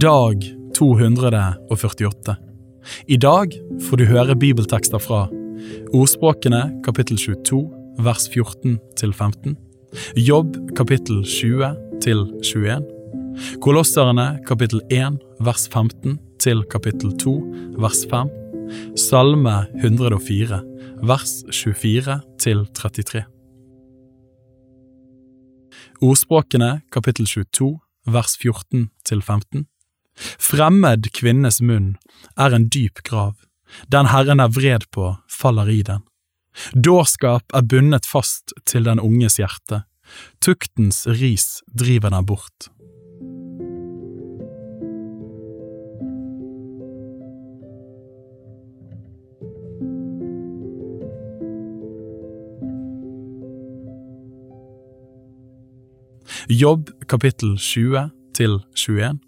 Dag 248. I dag får du høre bibeltekster fra Ordspråkene kapittel 22 vers 14 til 15. Jobb kapittel 20 til 21. Kolosserne kapittel 1 vers 15 til kapittel 2 vers 5. Salme 104 vers 24 til 33. Ordspråkene kapittel 22 vers 14 til 15. Fremmed kvinnes munn er en dyp grav, den Herren er vred på, faller i den. Dårskap er bundet fast til den unges hjerte, tuktens ris driver den bort. Jobb kapittel 20 til 21.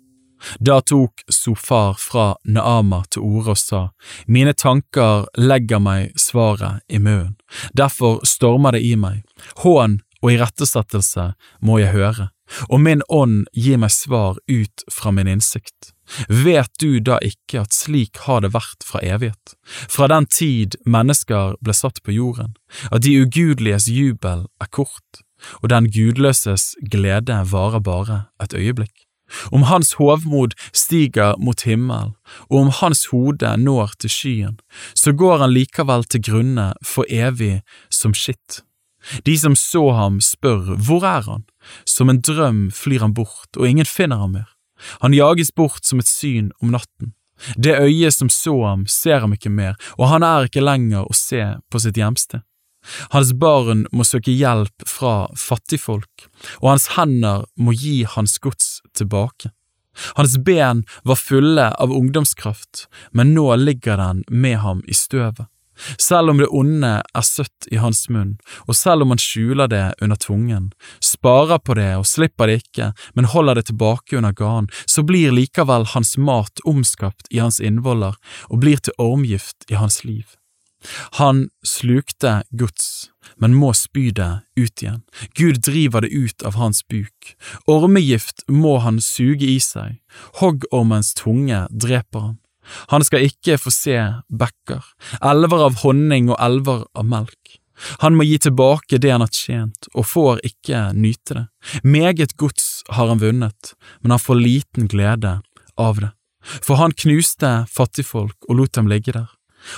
Da tok Sofar fra Naama til orde og sa, Mine tanker legger meg svaret i munnen, derfor stormer det i meg, hån og irettesettelse må jeg høre, og min ånd gir meg svar ut fra min innsikt. Vet du da ikke at slik har det vært fra evighet, fra den tid mennesker ble satt på jorden, at de ugudeliges jubel er kort, og den gudløses glede varer bare et øyeblikk? Om hans hovmod stiger mot himmel, og om hans hode når til skyen, så går han likevel til grunne for evig som skitt. De som så ham spør hvor er han, som en drøm flyr han bort, og ingen finner ham mer. Han jages bort som et syn om natten. Det øyet som så ham, ser ham ikke mer, og han er ikke lenger å se på sitt hjemsted. Hans barn må søke hjelp fra fattigfolk, og hans hender må gi hans gods tilbake. Hans ben var fulle av ungdomskraft, men nå ligger den med ham i støvet. Selv om det onde er søtt i hans munn, og selv om han skjuler det under tungen, sparer på det og slipper det ikke, men holder det tilbake under garn, så blir likevel hans mat omskapt i hans innvoller og blir til ormgift i hans liv. Han slukte gods, men må spy det ut igjen. Gud driver det ut av hans buk. Ormegift må han suge i seg. Hoggormens tunge dreper han. Han skal ikke få se bekker, elver av honning og elver av melk. Han må gi tilbake det han har tjent, og får ikke nyte det. Meget gods har han vunnet, men han får liten glede av det. For han knuste fattigfolk og lot dem ligge der.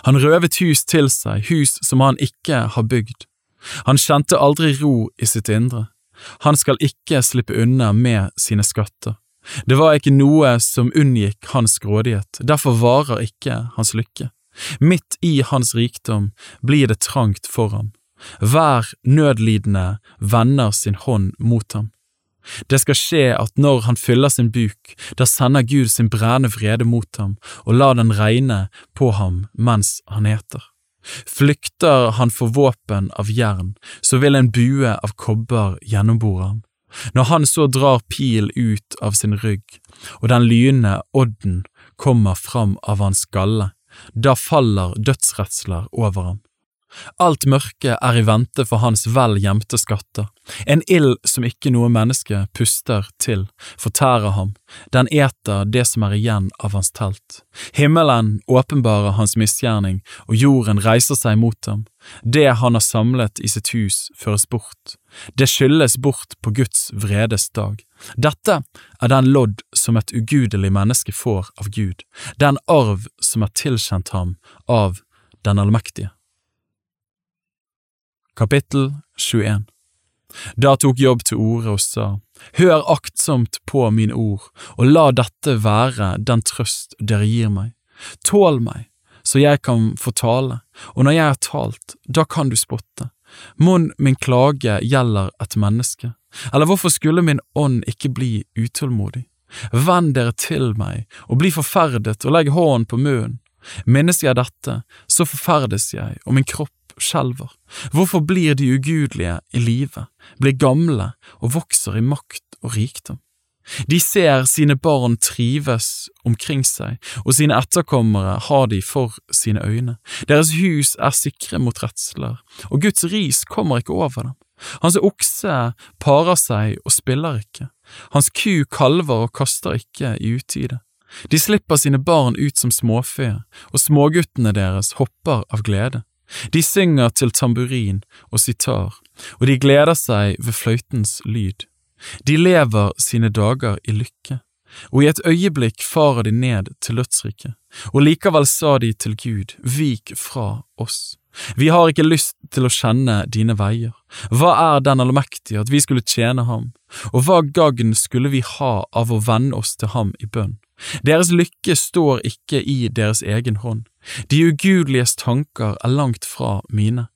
Han røvet hus til seg, hus som han ikke har bygd. Han kjente aldri ro i sitt indre. Han skal ikke slippe unna med sine skatter. Det var ikke noe som unngikk hans grådighet, derfor varer ikke hans lykke. Midt i hans rikdom blir det trangt for ham. Hver nødlidende vender sin hånd mot ham. Det skal skje at når han fyller sin buk, da sender Gud sin brennende vrede mot ham og lar den regne på ham mens han eter. Flykter han for våpen av jern, så vil en bue av kobber gjennombore ham. Når han så drar pil ut av sin rygg, og den lynende odden kommer fram av hans skalle, da faller dødsredsler over ham. Alt mørke er i vente for hans vel gjemte skatter, en ild som ikke noe menneske puster til, fortærer ham, den eter det som er igjen av hans telt. Himmelen åpenbarer hans misgjerning, og jorden reiser seg mot ham. Det han har samlet i sitt hus, føres bort. Det skylles bort på Guds vredes dag. Dette er den lodd som et ugudelig menneske får av Gud, den arv som er tilkjent ham av Den allmektige. Kapittel 21 Da tok Jobb til orde og sa, Hør aktsomt på mine ord, og la dette være den trøst dere gir meg. Tål meg, så jeg kan få tale, og når jeg har talt, da kan du spotte. Mon min klage gjelder et menneske, eller hvorfor skulle min ånd ikke bli utålmodig? Vend dere til meg og bli forferdet og legg hånden på munnen. Minnes jeg dette, så forferdes jeg, og min kropp skjelver? Hvorfor blir de ugudelige i live, blir gamle og vokser i makt og rikdom? De ser sine barn trives omkring seg, og sine etterkommere har de for sine øyne. Deres hus er sikre mot redsler, og Guds ris kommer ikke over dem. Hans okse parer seg og spiller ikke, hans ku kalver og kaster ikke i utide. De slipper sine barn ut som småfe, og småguttene deres hopper av glede. De synger til tamburin og sitar, og de gleder seg ved fløytens lyd. De lever sine dager i lykke, og i et øyeblikk farer de ned til dødsriket, og likevel sa de til Gud, vik fra oss. Vi har ikke lyst til å kjenne dine veier. Hva er den allmektige at vi skulle tjene ham, og hva gagn skulle vi ha av å vende oss til ham i bønn? Deres lykke står ikke i deres egen hånd, de ugudeliges tanker er langt fra mine.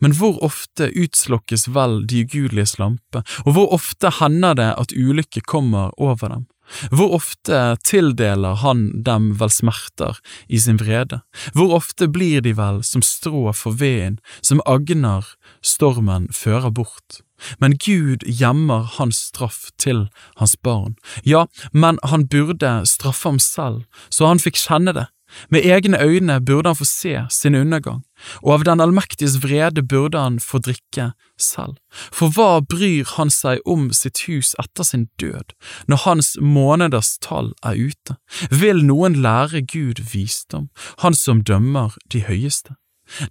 Men hvor ofte utslokkes vel de ugudeliges lampe, og hvor ofte hender det at ulykke kommer over dem? Hvor ofte tildeler han dem vel smerter i sin vrede? Hvor ofte blir de vel som strå for veden, som agner stormen fører bort? Men Gud gjemmer hans straff til hans barn. Ja, men han burde straffe ham selv, så han fikk kjenne det. Med egne øyne burde han få se sin undergang, og av den allmektiges vrede burde han få drikke selv. For hva bryr han seg om sitt hus etter sin død, når hans måneders tall er ute? Vil noen lære Gud visdom, han som dømmer de høyeste?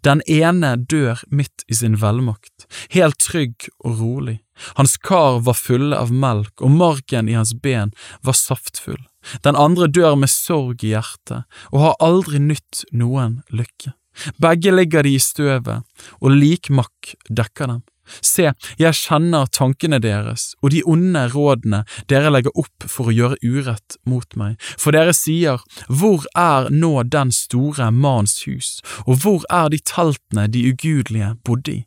Den ene dør midt i sin velmakt, helt trygg og rolig. Hans kar var fulle av melk, og margen i hans ben var saftfull. Den andre dør med sorg i hjertet og har aldri nytt noen lykke. Begge ligger de i støvet, og likmakk dekker dem. Se, jeg kjenner tankene deres og de onde rådene dere legger opp for å gjøre urett mot meg, for dere sier, Hvor er nå den store manns hus, og hvor er de teltene de ugudelige bodde i?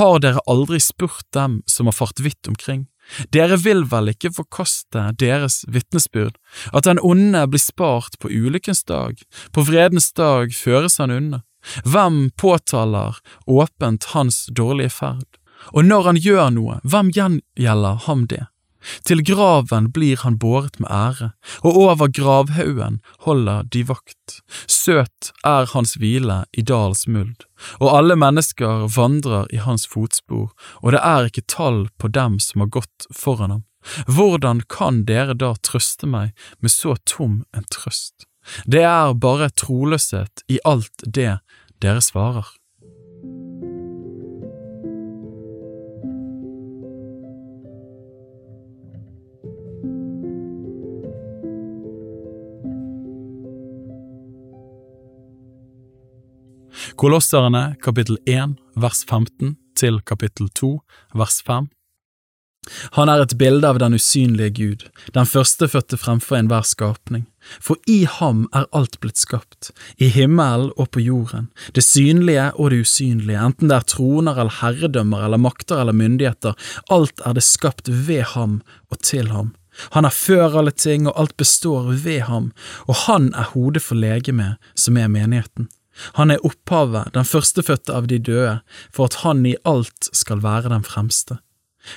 Har dere aldri spurt dem som har fart vidt omkring? Dere vil vel ikke forkaste deres vitnesbyrd, at den onde blir spart på ulykkens dag, på vredens dag føres han unna. Hvem påtaler åpent hans dårlige ferd? Og når han gjør noe, hvem gjengjelder ham det? Til graven blir han båret med ære, og over gravhaugen holder de vakt. Søt er hans hvile i dals muld, og alle mennesker vandrer i hans fotspor, og det er ikke tall på dem som har gått foran ham. Hvordan kan dere da trøste meg med så tom en trøst? Det er bare troløshet i alt det dere svarer. Kolosserne kapittel 1 vers 15 til kapittel 2 vers 5. Han er et bilde av den usynlige Gud, den førstefødte fremfor enhver skapning, for i ham er alt blitt skapt, i himmelen og på jorden, det synlige og det usynlige, enten det er troner eller herredømmer eller makter eller myndigheter, alt er det skapt ved ham og til ham. Han er før alle ting, og alt består ved ham, og han er hodet for legemet, som er menigheten. Han er opphavet, den førstefødte av de døde, for at han i alt skal være den fremste.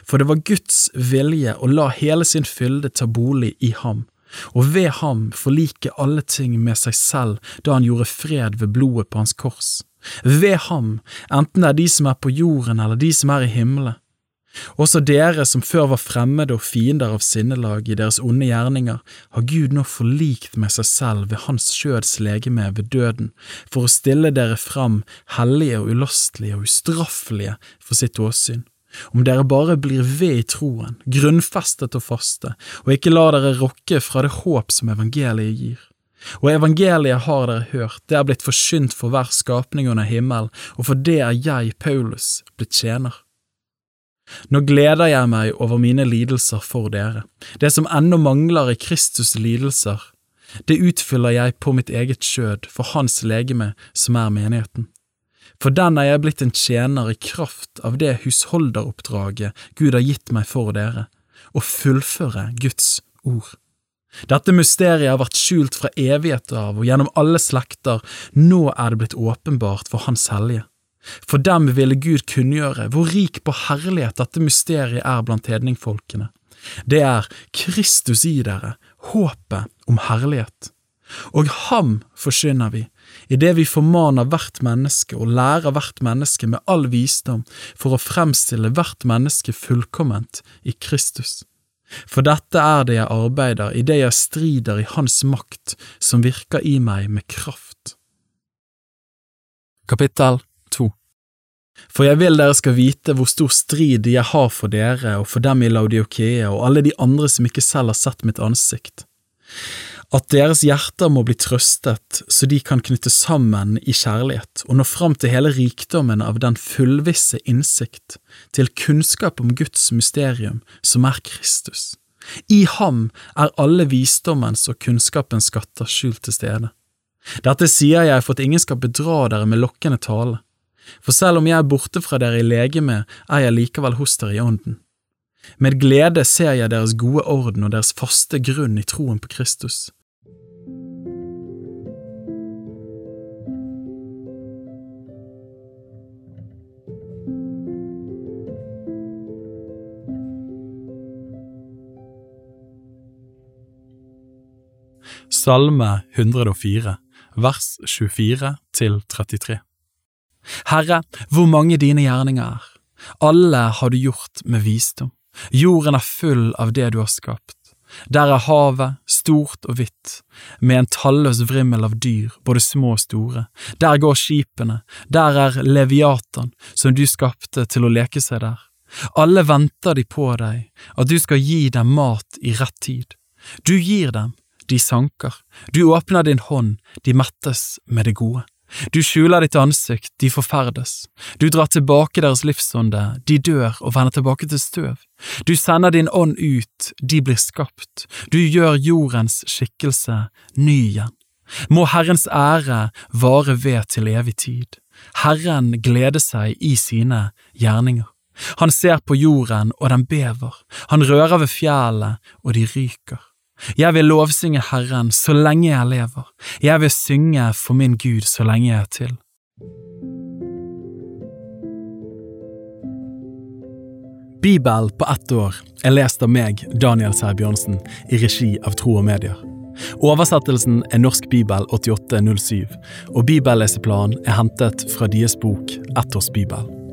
For det var Guds vilje å la hele sin fylde ta bolig i ham, og ved ham forlike alle ting med seg selv da han gjorde fred ved blodet på hans kors. Ved ham, enten det er de som er på jorden eller de som er i himmelen, også dere som før var fremmede og fiender av sinnelag i deres onde gjerninger, har Gud nå forlikt med seg selv ved Hans skjøds legeme ved døden, for å stille dere fram hellige og ulastelige og ustraffelige for sitt åsyn. Om dere bare blir ved i troen, grunnfestet og faste, og ikke lar dere rokke fra det håp som evangeliet gir. Og evangeliet har dere hørt, det er blitt forsynt for hver skapning under himmelen, og for det er jeg, Paulus, blitt tjener. Nå gleder jeg meg over mine lidelser for dere, det som ennå mangler i Kristus' lidelser, det utfyller jeg på mitt eget skjød for hans legeme, som er menigheten. For den er jeg blitt en tjener i kraft av det husholderoppdraget Gud har gitt meg for dere, å fullføre Guds ord. Dette mysteriet har vært skjult fra evigheter av og gjennom alle slekter, nå er det blitt åpenbart for Hans hellige. For dem ville Gud kunngjøre hvor rik på herlighet dette mysteriet er blant hedningfolkene. Det er Kristus i dere, håpet om herlighet. Og ham forsyner vi, idet vi formaner hvert menneske og lærer hvert menneske med all visdom for å fremstille hvert menneske fullkomment i Kristus. For dette er det jeg arbeider idet jeg strider i Hans makt som virker i meg med kraft. Kapittel 2 For jeg vil dere skal vite hvor stor strid jeg har for dere og for dem i Laudiokeia og alle de andre som ikke selv har sett mitt ansikt at deres hjerter må bli trøstet så de kan knytte sammen i kjærlighet og nå fram til hele rikdommen av den fullvisse innsikt, til kunnskap om Guds mysterium, som er Kristus. I ham er alle visdommens og kunnskapens skatter skjult til stede. Dette sier jeg for at ingen skal bedra dere med lokkende tale, for selv om jeg er borte fra dere i legeme, er jeg likevel hos dere i ånden. Med glede ser jeg deres gode orden og deres faste grunn i troen på Kristus. Salme 104, vers 24 til 33 Herre, hvor mange dine gjerninger er, alle har du gjort med visdom, jorden er full av det du har skapt. Der er havet, stort og hvitt, med en talløs vrimmel av dyr, både små og store. Der går skipene, der er Leviatan, som du skapte til å leke seg der. Alle venter de på deg, at du skal gi dem mat i rett tid. Du gir dem, de sanker. Du åpner din hånd, de mettes med det gode. Du skjuler ditt ansikt, de forferdes. Du drar tilbake deres livsånde, de dør og vender tilbake til støv. Du sender din ånd ut, de blir skapt. Du gjør jordens skikkelse ny igjen. Må Herrens ære vare ved til evig tid. Herren gleder seg i sine gjerninger. Han ser på jorden, og den bever, han rører ved fjellet, og de ryker. Jeg vil lovsynge Herren så lenge jeg lever, jeg vil synge for min Gud så lenge jeg er til. Bibel på ett år er lest av meg, Daniel Sæbjørnsen, i regi av Tro og Medier. Oversettelsen er Norsk bibel 8807, og bibelleseplanen er hentet fra deres bok Ett års bibel.